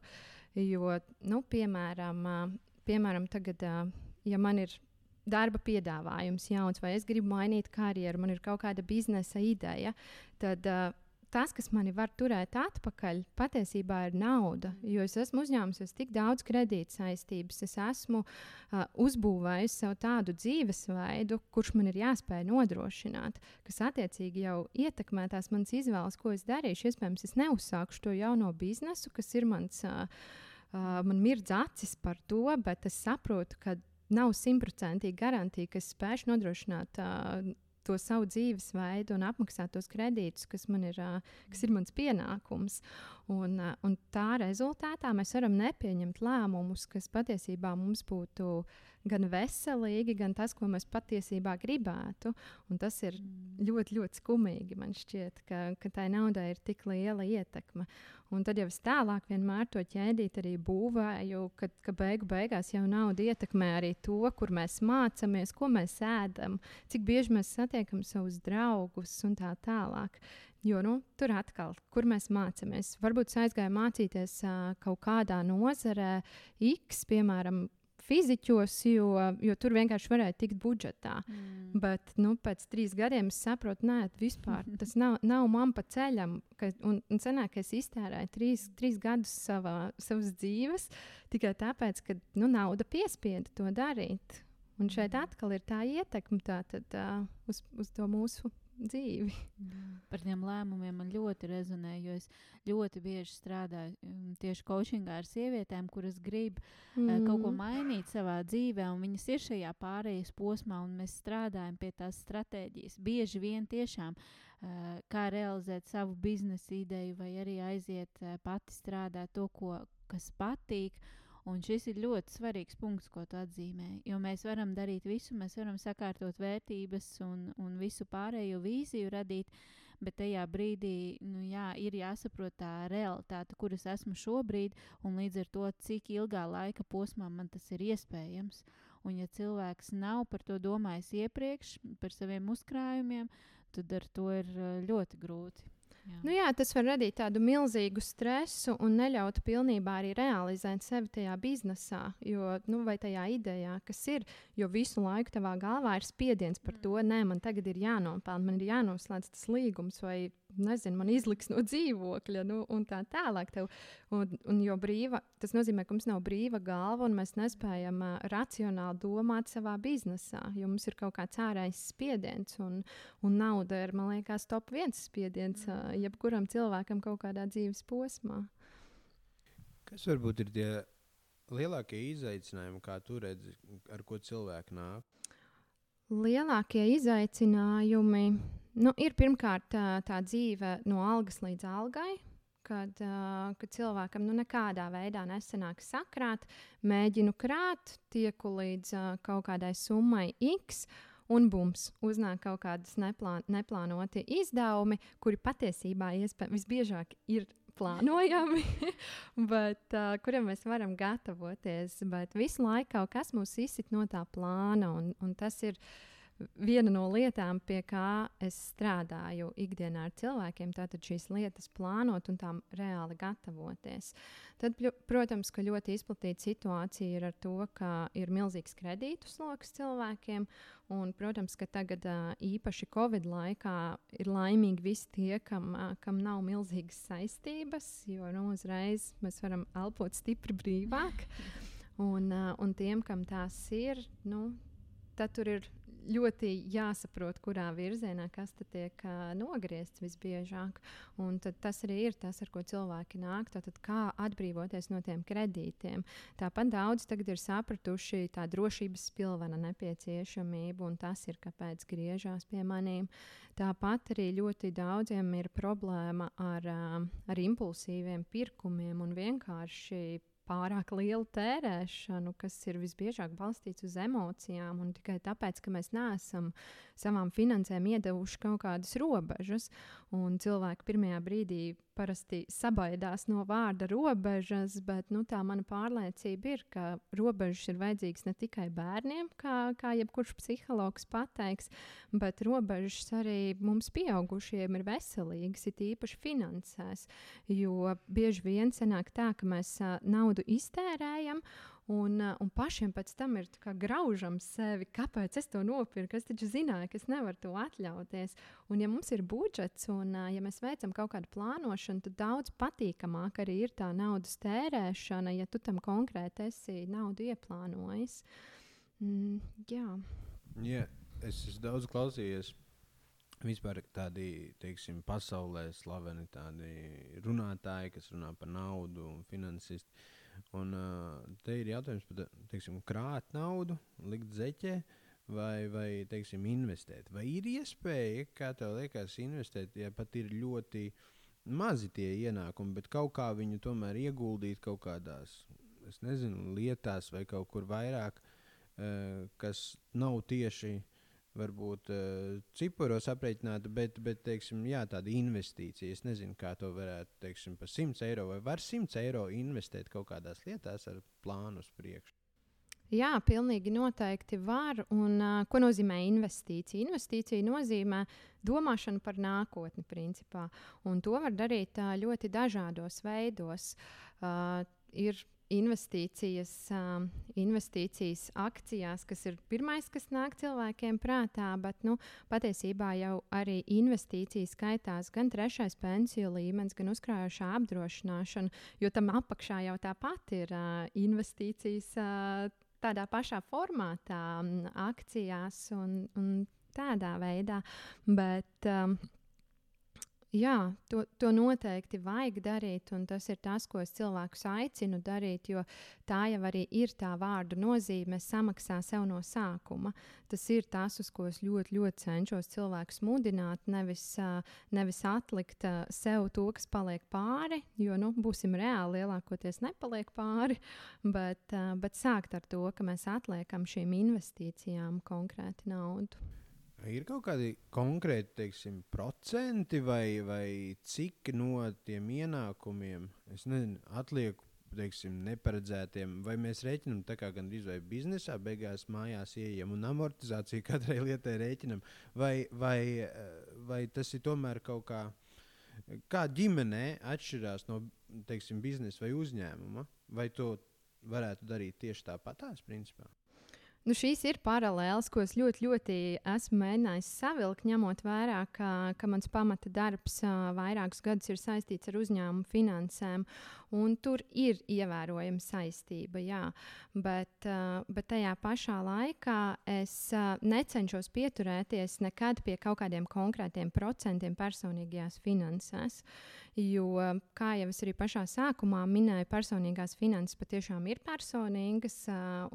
Jo, nu, piemēram, piemēram tagad, ja man ir darba piedāvājums jauns, vai es gribu mainīt karjeru, man ir kaut kāda biznesa ideja, tad uh, tas, kas mani var turēt atpakaļ, patiesībā ir nauda. Jo es esmu uzņēmusies tik daudz kredīt saistības, es esmu uh, uzbūvējis sev tādu dzīvesveidu, kurš man ir jāspēj nodrošināt, kas attiecīgi jau ietekmē tās manas izvēles, ko es darīšu. Iespējams, es neuzsākšu to jauno biznesu, kas ir mans, uh, uh, man mirdz acis par to, bet es saprotu, ka nav simtprocentīgi garantīva, ka es spēšu nodrošināt. Uh, to savu dzīvesveidu un apmaksāt tos kredītus, kas ir, kas ir mans pienākums. Un, un tā rezultātā mēs varam nepieņemt lēmumus, kas patiesībā mums būtu gan veselīgi, gan tas, ko mēs patiesībā gribētu. Un tas ir ļoti, ļoti skumīgi. Man šķiet, ka, ka tai naudai ir tik liela ietekme. Un tad jau es tālāk vienmēr to ķēdīt arī būvēju, kad, ka beigu beigās jau nauda ietekmē arī to, kur mēs mācāmies, ko mēs ēdam, cik bieži mēs satiekam savus draugus un tā tālāk. Jo nu, tur atkal, kur mēs mācāmies, varbūt aizgājām mācīties uh, kaut kādā nozarē, X, piemēram, fiziķos, jo, jo tur vienkārši varēja tikt budžetā. Mm. Bet nu, pēc trīs gadiem es saprotu, nē, vispār tas nav, nav man pa ceļam. Ka, un, un senāk, es iztērēju trīs, trīs gadus savā, savas dzīves tikai tāpēc, ka nu, nauda piespieda to darīt. Un šeit mm. atkal ir tā ietekme tā, tad, uh, uz, uz to mūsu dzīvi. Jā. Par tiem lēmumiem man ļoti rezonē, jo es ļoti bieži strādāju um, tieši coachingā ar sievietēm, kuras grib mm. uh, kaut ko mm. mainīt savā dzīvē, un viņas ir šajā pārējais posmā, un mēs strādājam pie tās stratēģijas. Bieži vien tiešām uh, kā realizēt savu biznesa ideju, vai arī aiziet uh, pati strādāt to, ko, kas patīk. Un šis ir ļoti svarīgs punkts, ko tu atzīmē. Jo mēs varam darīt visu, mēs varam sakārtot vērtības un, un visu pārējo vīziju radīt, bet tajā brīdī nu, jā, ir jāsaprot tā realitāte, kur es esmu šobrīd, un līdz ar to, cik ilgā laika posmā man tas ir iespējams. Un, ja cilvēks nav par to domājis iepriekš, par saviem uzkrājumiem, tad ar to ir ļoti grūti. Jā. Nu jā, tas var radīt tādu milzīgu stresu un neļaut pilnībā arī realizēt sevi tajā biznesā, jo, nu, vai tajā idejā, kas ir. Jo visu laiku tavā galvā ir spiediens par to, nē, man tagad ir jānopelna, man ir jānoslēdz tas līgums, vai nezinu, man izliks no dzīvokļa, nu, un tā tālāk. Tev, un, un brīva, tas nozīmē, ka mums nav brīva galva, un mēs nespējam uh, racionāli domāt savā biznesā, jo mums ir kaut kāds ārējs spiediens, un, un nauda ir, man liekas, top viens spiediens uh, jebkuram cilvēkam kaut kādā dzīves posmā. Kas varbūt ir tie lielākie izaicinājumi, kā tu redzi, ar ko cilvēki nāk? Lielākie izaicinājumi Nu, ir pirmkārt tā, tā dzīve no algas līdz algai, kad, uh, kad cilvēkam nu, nekādā veidā nesanāk sakrāt, mēģinu krāt, tieku līdz uh, kaut kādai summai X. Un bums, uznāk kaut kādas neplān, neplānoti izdevumi, kuri patiesībā visbiežāk ir plānojami, bet uh, kuriem mēs varam gatavoties. Bet visu laiku kaut kas mūs izsit no tā plāna, un, un tas ir uh, viena no lietām, pie kā es strādāju ikdienā ar cilvēkiem, tātad šīs lietas plānot un tām reāli gatavoties. Tad, protams, ka ļoti izplatīta situācija ir ar to, ka ir milzīgs kredītu sloks cilvēkiem. Un, protams, ka tagad īpaši Covid laikā ir laimīgi visi tie, kam, kam nav milzīgas saistības, jo nu, uzreiz mēs varam elpot stipri brīvāk. Un, un tiem, kam tās ir, nu, tad tur ir ļoti jāsaprot, kurā virzienā kas tiek uh, nogriezts visbiežāk. Un tas arī ir tas, ar ko cilvēki nāk. Tātad, kā atbrīvoties no tiem kredītiem. Tāpat daudz tagad ir sapratuši tā drošības pilvena nepieciešamību, un tas ir kāpēc griežās pie maniem. Tāpat arī ļoti daudziem ir problēma ar, uh, ar impulsīviem pirkumiem un vienkārši pārāk lielu tērēšanu, kas ir visbiežāk balstīts uz emocijām, un tikai tāpēc, ka mēs neesam savām finansēm iedevuši kaut kādas robežas. Cilvēki pirmajā brīdī parasti sabaidās no vārda robežas, bet nu, tā mana pārliecība ir, ka robežas ir vajadzīgas ne tikai bērniem, kā, kā jebkurš psihologs pateiks, bet robežas arī mums pieaugušiem ir veselīgas, it īpaši finansēs. Jo bieži vien sanāk tā, ka mēs uh, naudu iztērējam. Un, uh, un pašiem pēc tam ir graužam sevi, kāpēc es to nopirku. Es taču zināju, ka es nevaru to atļauties. Un, ja mums ir budžets un uh, ja mēs veicam kaut kādu plānošanu, tad daudz patīkamāk arī ir tā naudas tērēšana, ja tu tam konkrēti esi naudu ieplānojis. Mm, jā. Yeah, es esmu daudz klausījies. Vispār tādi, teiksim, pasaulē slaveni tādi runātāji, kas runā par naudu un finansisti. Uh, Un uh, te ir jautājums par teiksim, krāt naudu, likt zeķē vai, vai teiksim, investēt. Vai ir iespēja, kā tev liekas, investēt, ja pat ir ļoti mazi tie ienākumi, bet kaut kā viņu tomēr ieguldīt kaut kādās, es nezinu, lietās vai kaut kur vairāk, uh, kas nav tieši varbūt uh, ciparos aprēķināta, bet, bet teiksim, jā, tāda investīcija. Es nezinu, kā to varētu, teiksim, par 100 eiro vai var 100 eiro investēt kaut kādās lietās ar plānu uz priekšu. Jā, pilnīgi noteikti var. Un, uh, ko nozīmē investīcija? Investīcija nozīmē domāšanu par nākotni, principā. Un to var darīt uh, ļoti dažādos veidos. Uh, ir investīcijas, uh, investīcijas akcijās, kas ir pirmais, kas nāk cilvēkiem prātā, bet nu, patiesībā jau arī investīcijas skaitās gan trešais pensiju līmenis, gan uzkrājušā apdrošināšana, jo tam apakšā jau tāpat ir uh, investīcijas. Uh, tādā pašā formātā, akcijās un, un tādā veidā. Bet, um, Jā, to, to noteikti vajag darīt, un tas ir tas, ko es cilvēkus aicinu darīt, jo tā jau arī ir tā vārdu nozīme samaksā sev no sākuma. Tas ir tas, uz ko es ļoti, ļoti cenšos cilvēkus mudināt, nevis, nevis atlikt sev to, kas paliek pāri, jo, nu, būsim reāli, lielākoties nepaliek pāri, bet, bet sākt ar to, ka mēs atliekam šīm investīcijām konkrēti naudu. Ir kaut kādi konkrēti teiksim, procenti vai, vai cik no tiem ienākumiem, es nezinu, atliek teiksim, neparedzētiem, vai mēs rēķinām tā kā gandrīz vai biznesā, beigās mājās ieejam un amortizāciju katrai lietai rēķinam, vai, vai, vai tas ir tomēr kaut kā, kā ģimenē atšķirās no teiksim, biznesa vai uzņēmuma, vai to varētu darīt tieši tāpatās, principā? Nu, šīs ir paralēlas, ko es ļoti, ļoti esmu mēģinājis savilkt, ņemot vērā, ka, ka mans pamata darbs vairākus gadus ir saistīts ar uzņēmumu finansēm. Tur ir ievērojama saistība, jā, bet, bet tajā pašā laikā es necenšos pieturēties nekad pie kaut kādiem konkrētiem procentiem personīgajās finansēs. Jo, kā jau es arī pašā sākumā minēju, personīgās finanses patiešām ir personīgas,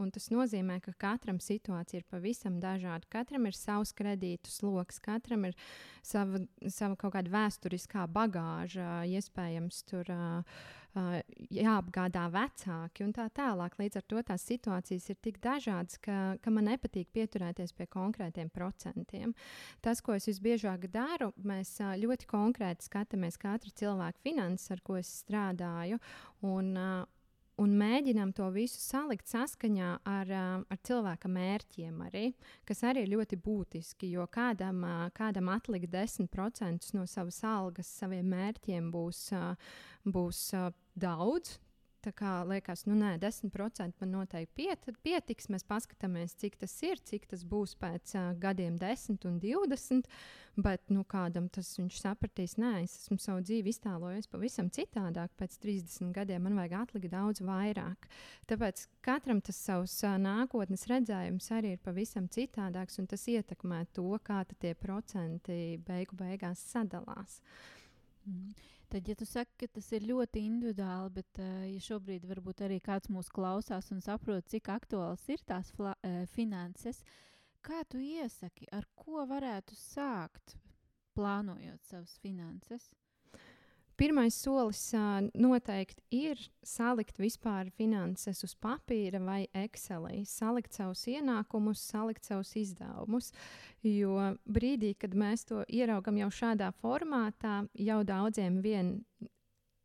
un tas nozīmē, ka katram situācija ir pavisam dažāda. Katram ir savs kredītu sloks, katram ir sava, sava kaut kāda vēsturiskā bagāža, iespējams, tur. Jāapgādā vecāki un tā tālāk. Līdz ar to tās situācijas ir tik dažādas, ka, ka man nepatīk pieturēties pie konkrētiem procentiem. Tas, ko es visbiežāk daru, mēs ļoti konkrēti skatāmies katru cilvēku finanses, ar ko es strādāju. Un, un mēģinām to visu salikt saskaņā ar, ar cilvēka mērķiem, arī, kas arī ir ļoti būtiski. Jo kādam, kādam atlikt 10% no savas algas saviem mērķiem būs, būs daudz. Tā kā liekas, nu, nē, 10% man noteikti piet, pietiks. Mēs paskatāmies, cik tas ir, cik tas būs pēc uh, gadiem, 10 un 20. Bet nu, kādam tas viņš sapratīs, nē, es esmu savu dzīvi iztēlojies pavisam citādāk. Pēc 30 gadiem man vajag atlikt daudz vairāk. Tāpēc katram tas savs uh, nākotnes redzējums arī ir pavisam citādāks, un tas ietekmē to, kā tie procenti beigu beigās sadalās. Mm. Tad, ja tu saki, ka tas ir ļoti individuāli, bet, uh, ja šobrīd varbūt arī kāds mūs klausās un saprot, cik aktuāls ir tās uh, finanses, kā tu iesaki, ar ko varētu sākt plānojot savas finanses? Pirmais solis uh, noteikti ir salikt vispār finanses uz papīra vai Excelī, salikt savus ienākumus, salikt savus izdevumus. Jo brīdī, kad mēs to ieraugam jau šādā formātā, jau daudziem vien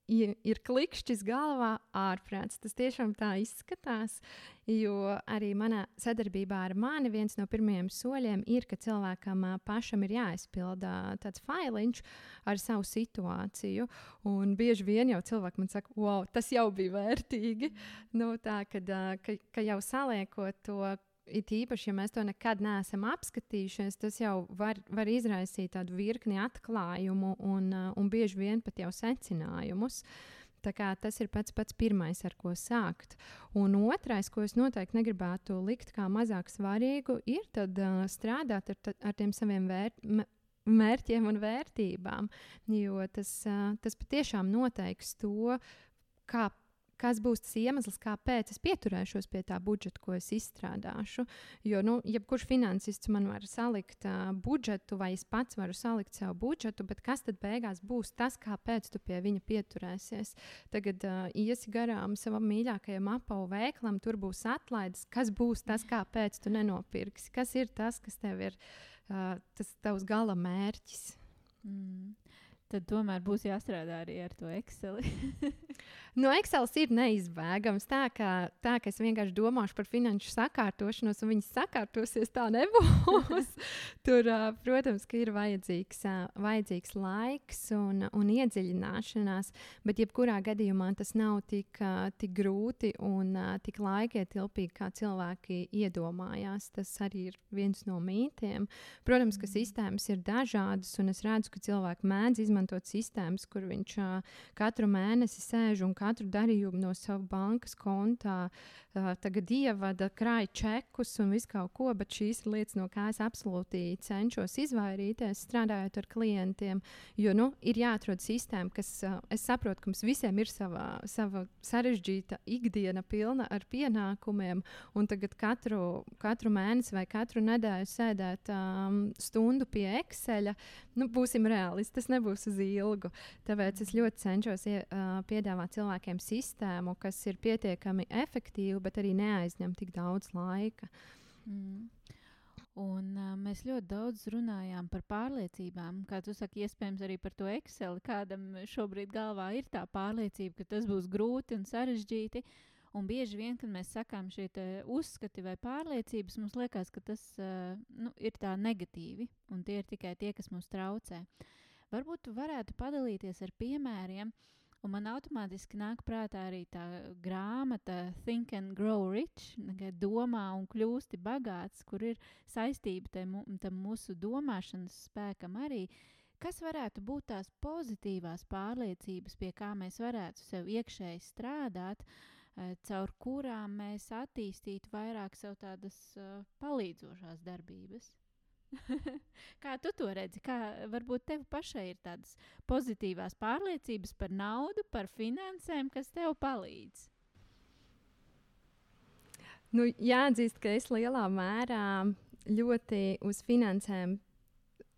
ir klikšķis galvā, ārprāts. Tas tiešām tā izskatās. Jo arī manā sadarbībā ar mani viens no pirmajiem soļiem ir, ka cilvēkam pašam ir jāizpilda tāds failiņš ar savu situāciju. Un bieži vien jau cilvēki man saka, wow, tas jau bija vērtīgi. Nu, tā, kad, ka, ka jau saliekot to it īpaši, ja mēs to nekad neesam apskatījušies, tas jau var, var izraisīt tādu virkni atklājumu un, uh, un bieži vien pat jau secinājumus. Tas ir pats, pats pirmais, ar ko sākt. Un otrais, ko es noteikti negribētu likt kā mazāk svarīgu, ir tad, uh, strādāt ar, ar tiem saviem vērt, mērķiem un vērtībām. Jo tas, uh, tas patiešām noteiks to, kā kas būs tas iemesls, kāpēc es pieturēšos pie tā budžeta, ko es izstrādāšu. Jo, nu, jebkurš finansists man var salikt uh, budžetu, vai es pats varu salikt savu budžetu, bet kas tad beigās būs tas, kāpēc tu pie viņa pieturēsies? Tagad uh, iesi garām savam mīļākajam apavu veiklam, tur būs atlaides. Kas būs tas, kāpēc tu nenopirksi? Kas ir tas, kas tev ir uh, tas tavs gala mērķis? Mm. Tad tomēr būs jāstrādā arī ar to Excel. no Excel ir neizbēgams. Tā ka, tā, ka es vienkārši domāšu par finanšu sakārtošanos, un viņas sakārtosies, tā nebūs. Tur, protams, ir vajadzīgs, vajadzīgs laiks un, un iedziļināšanās, bet jebkurā gadījumā tas nav tik, tik grūti un tik laikietilpīgi, kā cilvēki iedomājās. Tas arī ir viens no mītiem. Protams, ka mm. sistēmas ir dažādas, un es redzu, ka cilvēki mēdz izmantot sistēmas, kur viņš katru mēnesi sēž un katru darījumu no sava bankas kontā uh, tagad ievada, krāj čekus un visu kaut ko, bet šīs ir lietas, no kā es absolūti cenšos izvairīties, strādājot ar klientiem. Jo nu, ir jāatrod sistēma, kas, uh, es saprotu, ka mums visiem ir sava, sava sarežģīta ikdiena, pilna ar pienākumiem, un tagad katru, katru mēnesi vai katru nedēļu sēdēt um, stundu pie Excel, nu, būsim reālisti, tas nebūs uz ilgu. Tāpēc es ļoti cenšos ie, uh, piedāvāt cilvēkiem sistēmu, kas ir pietiekami efektīva, bet arī neaizņem tik daudz laika. Mm. Un, uh, mēs ļoti daudz runājām par pārliecībām. Kā tu saki, iespējams, arī par to Excel. Kādam šobrīd galvā ir tā pārliecība, ka tas būs grūti un sarežģīti. Un bieži vien, kad mēs sakām šie uzskati vai pārliecības, mums liekas, ka tas uh, nu, ir tā negatīvi, un tie ir tikai tie, kas mums traucē. Uh, Varbūt tu varētu padalīties ar piemēriem, un man automātiski nāk prātā arī tā grāmata Think and Grow Rich, domā un kļūsti bagāts, kur ir saistība tam, tam mūsu domāšanas spēkam arī. Kas varētu būt tās pozitīvās pārliecības, pie kā mēs varētu sev iekšēji strādāt, uh, caur kurām mēs attīstītu vairāk sev tādas uh, palīdzošās darbības? Kā tu to redzi? Kā varbūt tev pašai ir tādas pozitīvās pārliecības par naudu, par finansēm, kas tev palīdz? Nu, jāatzīst, ka es lielā mērā ļoti uz finansēm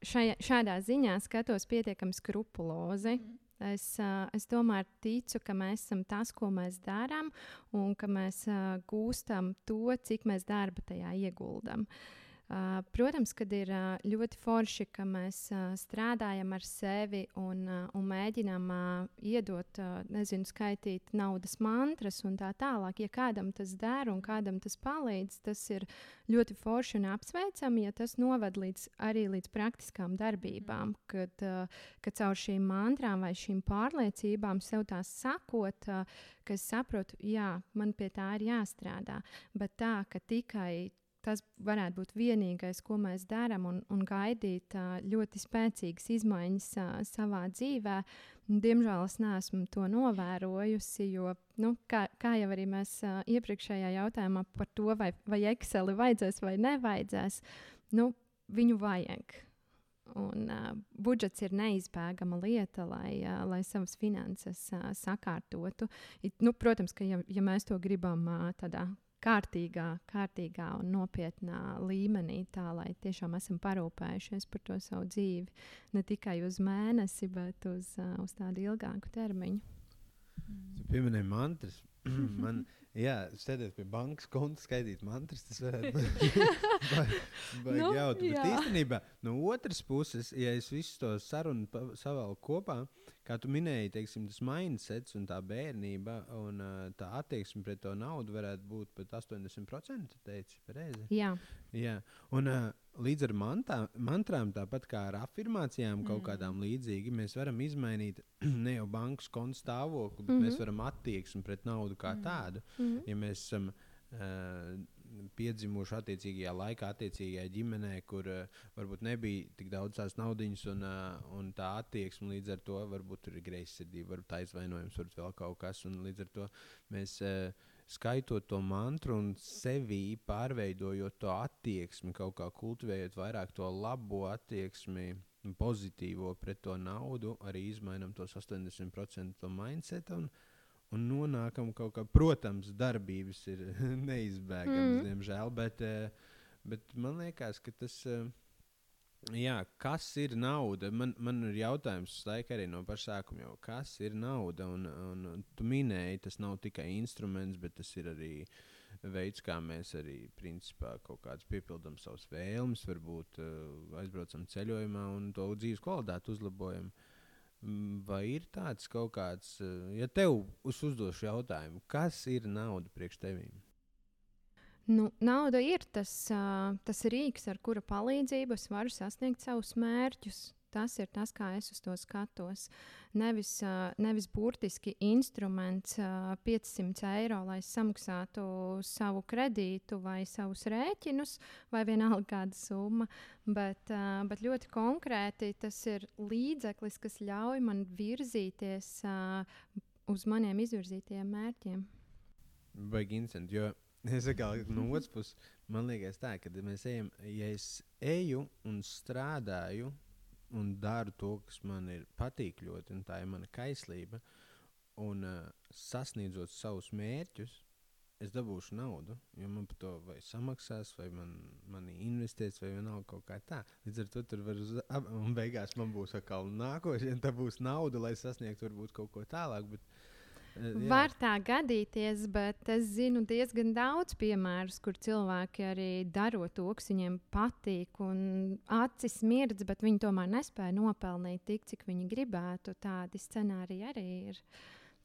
šajā, šādā ziņā skatos pietiekami skrupulozi. Mm. Es, es tomēr ticu, ka mēs esam tas, ko mēs darām, un ka mēs gūstam to, cik mēs darba tajā ieguldam. Uh, protams, ka ir uh, ļoti forši, ka mēs uh, strādājam ar sevi un, un mēģinām iedot, nezinu, skaitīt naudas mantras un tā tālāk. Ja kādam tas der un kādam tas palīdz, tas ir ļoti forši un apsveicami, ja tas noved līdz, arī līdz praktiskām darbībām, mm. kad, kad caur šīm mantrām vai šīm pārliecībām sev tās sakot, ka es saprotu, jā, man pie tā ir jāstrādā, bet tā, ka tikai tas varētu būt vienīgais, ko mēs darām, un, un gaidīt ļoti spēcīgas izmaiņas savā dzīvē. Diemžēl es neesmu to novērojusi, jo, nu, kā, kā jau arī mēs iepriekšējā jautājumā par to, vai, vai Exceli vajadzēs vai nevajadzēs, nu, viņu vajag. Un, uh, budžets ir neizbēgama lieta, lai, uh, lai savas finanses uh, sakārtotu. It, nu, protams, ka ja, ja mēs to gribam uh, tādā kārtīgā, kārtīgā un nopietnā līmenī, tā lai tiešām esam parūpējušies par to savu dzīvi. Ne tikai uz mēnesi, bet uz, uz tādu ilgāku termiņu. Jūs pieminējāt mantras. Man, jā, sēdēt pie bankas konta, skaitīt mantras, tas varētu būt nu, jautri. Bet īstenībā, no otras puses, ja es visu to sarunu savēlu kopā, kā tu minēji, teiksim, tas mindsets un tā bērnība un uh, tā attieksme pret to naudu varētu būt pat 80%. Teici, pareizi? Jā. Jā. Un, uh, līdz ar mantā, mantrām, tāpat kā ar afirmācijām, kaut mm. kādām līdzīgi, mēs varam izmainīt ne jau bankas konta stāvokli, bet mm -hmm. mēs varam attieksmi pret naudu kā mm. tādu. Mm -hmm. Ja mēs esam uh, piedzimuši attiecīgajā laikā, attiecīgajā ģimenē, kur uh, varbūt nebija tik daudz tās naudas, un, uh, un tā attieksme līdz ar to varbūt ir greizsirdība, varbūt aizvainojums, varbūt vēl kaut kas. Līdz ar to mēs uh, skaitot to mantru un sevī pārveidojot to attieksmi, kaut kā kultivējot vairāk to labo attieksmi. Pozitīvo pret to naudu, arī izmainām tos 80% mindset. Un, un nonākam kaut kā, protams, darbības ir neizbēgamas, mm. diemžēl, bet, uh, bet man liekas, ka tas. Uh, Jā, kas ir nauda? Man, man ir jautājums, arī no paša sākuma, jau, kas ir nauda. Un, un, tu minēji, tas nav tikai instruments, bet tas ir arī veids, kā mēs arī principā, kaut kādas piepildām savas vēlmes, varbūt uh, aizbraucam ceļojumā un to dzīves kvalitāti uzlabojam. Mm, vai ir tāds kaut kāds, uh, ja tev uz uzdošu jautājumu, kas ir nauda priekš tevīm? Nu, nauda ir tas, uh, tas rīks, ar kura palīdzību es varu sasniegt savus mērķus. Tas ir tas, kā es uz to skatos. Nevis, nevis burtiski instruments uh, 500 eiro, lai samaksātu savu kredītu vai savus rēķinus, vai vienalga kāda summa, bet, bet ļoti konkrēti tas ir līdzeklis, kas ļauj man virzīties uz maniem izvirzītajiem mērķiem. Baigi interesanti, jo es saku, no otras puses, man liekas tā, ka mēs ejam, ja es eju un strādāju un daru to, kas man ir patīk ļoti, un tā ir mana kaislība. Un uh, sasniedzot savus mērķus, es dabūšu naudu, jo man par to vai samaksās, vai man, man investēs, vai vienalga kaut kā tā. Līdz ar to tur var uz, un beigās man būs atkal nākošais, un tā būs nauda, lai sasniegtu varbūt kaut ko tālāk. Bet, Jā. Var tā gadīties, bet es zinu diezgan daudz piemērus, kur cilvēki arī darot to, kas viņiem patīk, un acis mirdz, bet viņi tomēr nespēja nopelnīt tik, cik viņi gribētu. Tādi scenāriji arī ir.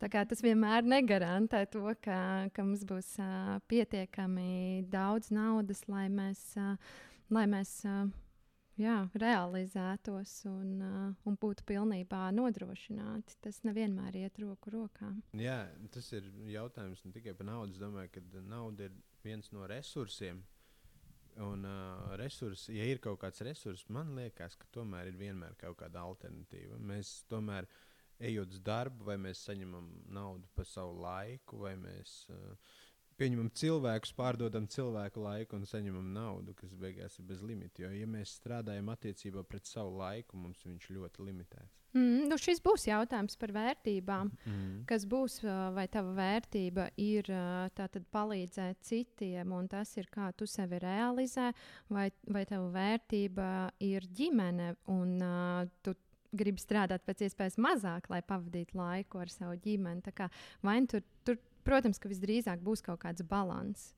Tā kā tas vienmēr negarantē to, ka, ka mums būs uh, pietiekami daudz naudas, lai mēs, uh, lai mēs uh, jā, realizētos un, uh, un būtu pilnībā nodrošināti. Tas nevienmēr iet roku rokā. Jā, tas ir jautājums ne tikai par naudu. Es domāju, ka nauda ir viens no resursiem. Un uh, resursi, ja ir kaut kāds resurs, man liekas, ka tomēr ir vienmēr kaut kāda alternatīva. Mēs tomēr ejot uz darbu, vai mēs saņemam naudu par savu laiku, vai mēs uh, pieņemam cilvēkus, pārdodam cilvēku laiku un saņemam naudu, kas beigās ir bez limita. Jo, ja mēs strādājam attiecībā pret savu laiku, mums viņš ļoti limitēts. Mm, nu šis būs jautājums par vērtībām. Mm. Kas būs, vai tava vērtība ir tātad palīdzēt citiem, un tas ir kā tu sevi realizē, vai, vai tava vērtība ir ģimene, un uh, tu gribi strādāt pēc iespējas mazāk, lai pavadītu laiku ar savu ģimeni. Vai nu tur, tur protams, ka visdrīzāk būs kaut kāds līdzsvars.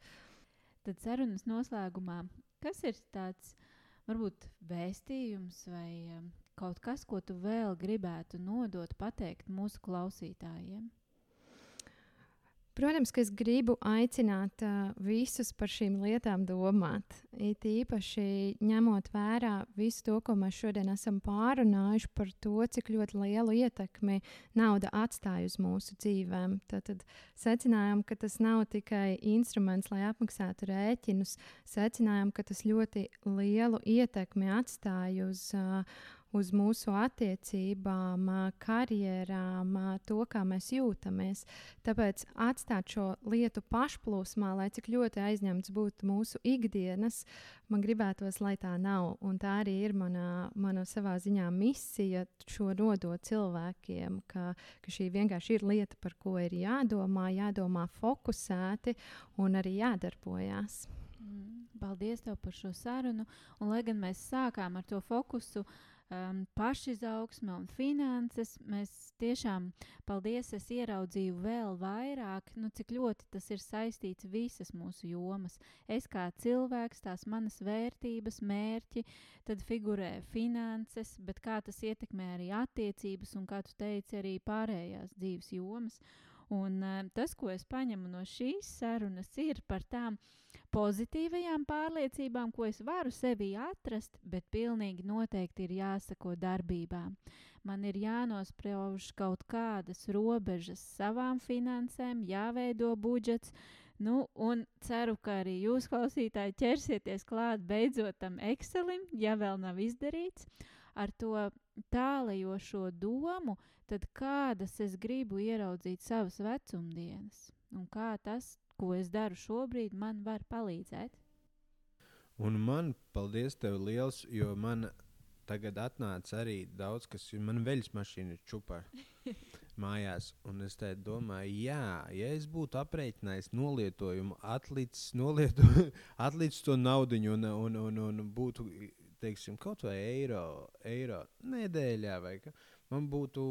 Tad sarunas noslēgumā, kas ir tāds varbūt vēstījums vai um, kaut kas, ko tu vēl gribētu nodot, pateikt mūsu klausītājiem? Protams, ka es gribu aicināt uh, visus par šīm lietām domāt. It īpaši ņemot vērā visu to, ko mēs šodien esam pārunājuši par to, cik ļoti lielu ietekmi nauda atstāja uz mūsu dzīvēm. Tad, tad secinājām, ka tas nav tikai instruments, lai apmaksātu rēķinus. Secinājām, ka tas ļoti lielu ietekmi atstāja uz, uh, uz mūsu attiecībām, karjerām, to, kā mēs jūtamies. Tāpēc atstāt šo lietu pašplūsmā, lai cik ļoti aizņemts būtu mūsu ikdienas, man gribētos, lai tā nav. Un tā arī ir mana, mana savā ziņā misija, šo nodot cilvēkiem, ka, ka šī vienkārši ir lieta, par ko ir jādomā, jādomā fokusēti un arī jādarbojas. Mm, paldies tev par šo sarunu. Un, lai gan mēs sākām ar to fokusu, uh, um, pašizaugsme un finanses. Mēs tiešām, paldies, es ieraudzīju vēl vairāk, nu, cik ļoti tas ir saistīts visas mūsu jomas. Es kā cilvēks, tās manas vērtības, mērķi, tad figurē finanses, bet kā tas ietekmē arī attiecības un, kā tu teici, arī pārējās dzīves jomas. Un uh, tas, ko es paņemu no šīs sarunas, ir par tām pozitīvajām pārliecībām, ko es varu sevī atrast, bet pilnīgi noteikti ir jāsako darbībām. Man ir jānosprauž kaut kādas robežas savām finansēm, jāveido budžets. Nu, un ceru, ka arī jūs, klausītāji, ķersieties klāt beidzot tam Excelim, ja vēl nav izdarīts, ar to tālajošo domu, tad kādas es gribu ieraudzīt savas vecumdienas un kā tas, ko es daru šobrīd, man var palīdzēt. Un man, paldies tev liels, jo man tagad atnāca arī daudz, kas man veļas mašīna ir čupā. mājās. Un es domāju, jā, ja es būtu aprēķinājis nolietojumu, atlicis, nolieto, atlicis to naudu un, un, un, un būtu teiksim, kaut vai eiro, eiro nedēļā, vai ka man būtu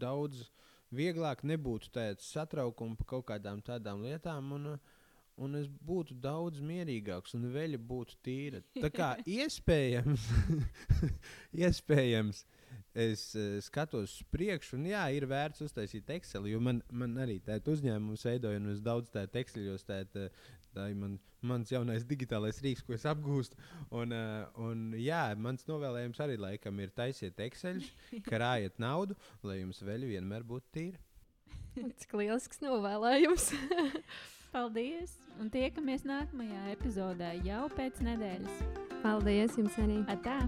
daudz vieglāk, nebūtu tāds satraukums par kaut kādām tādām lietām. Un, Un es būtu daudz mierīgāks, un veļa būtu tīra. Tā kā iespējams, iespējams es uh, skatos uz priekšu, un jā, ir vērts uztaisīt Excel, jo man, man arī tāda uzņēmums veidoja, un es daudz tādu Excelos, tā ir man, mans jaunais digitālais rīks, ko es apgūstu. Un, uh, un jā, mans novēlējums arī laikam ir taisiet Excel, krājiet naudu, lai jums vēl vienmēr būtu tīra. Cik lielisks novēlējums! Paldies! Un tiekamies nākamajā epizodē jau pēc nedēļas. Paldies jums arī! Atā!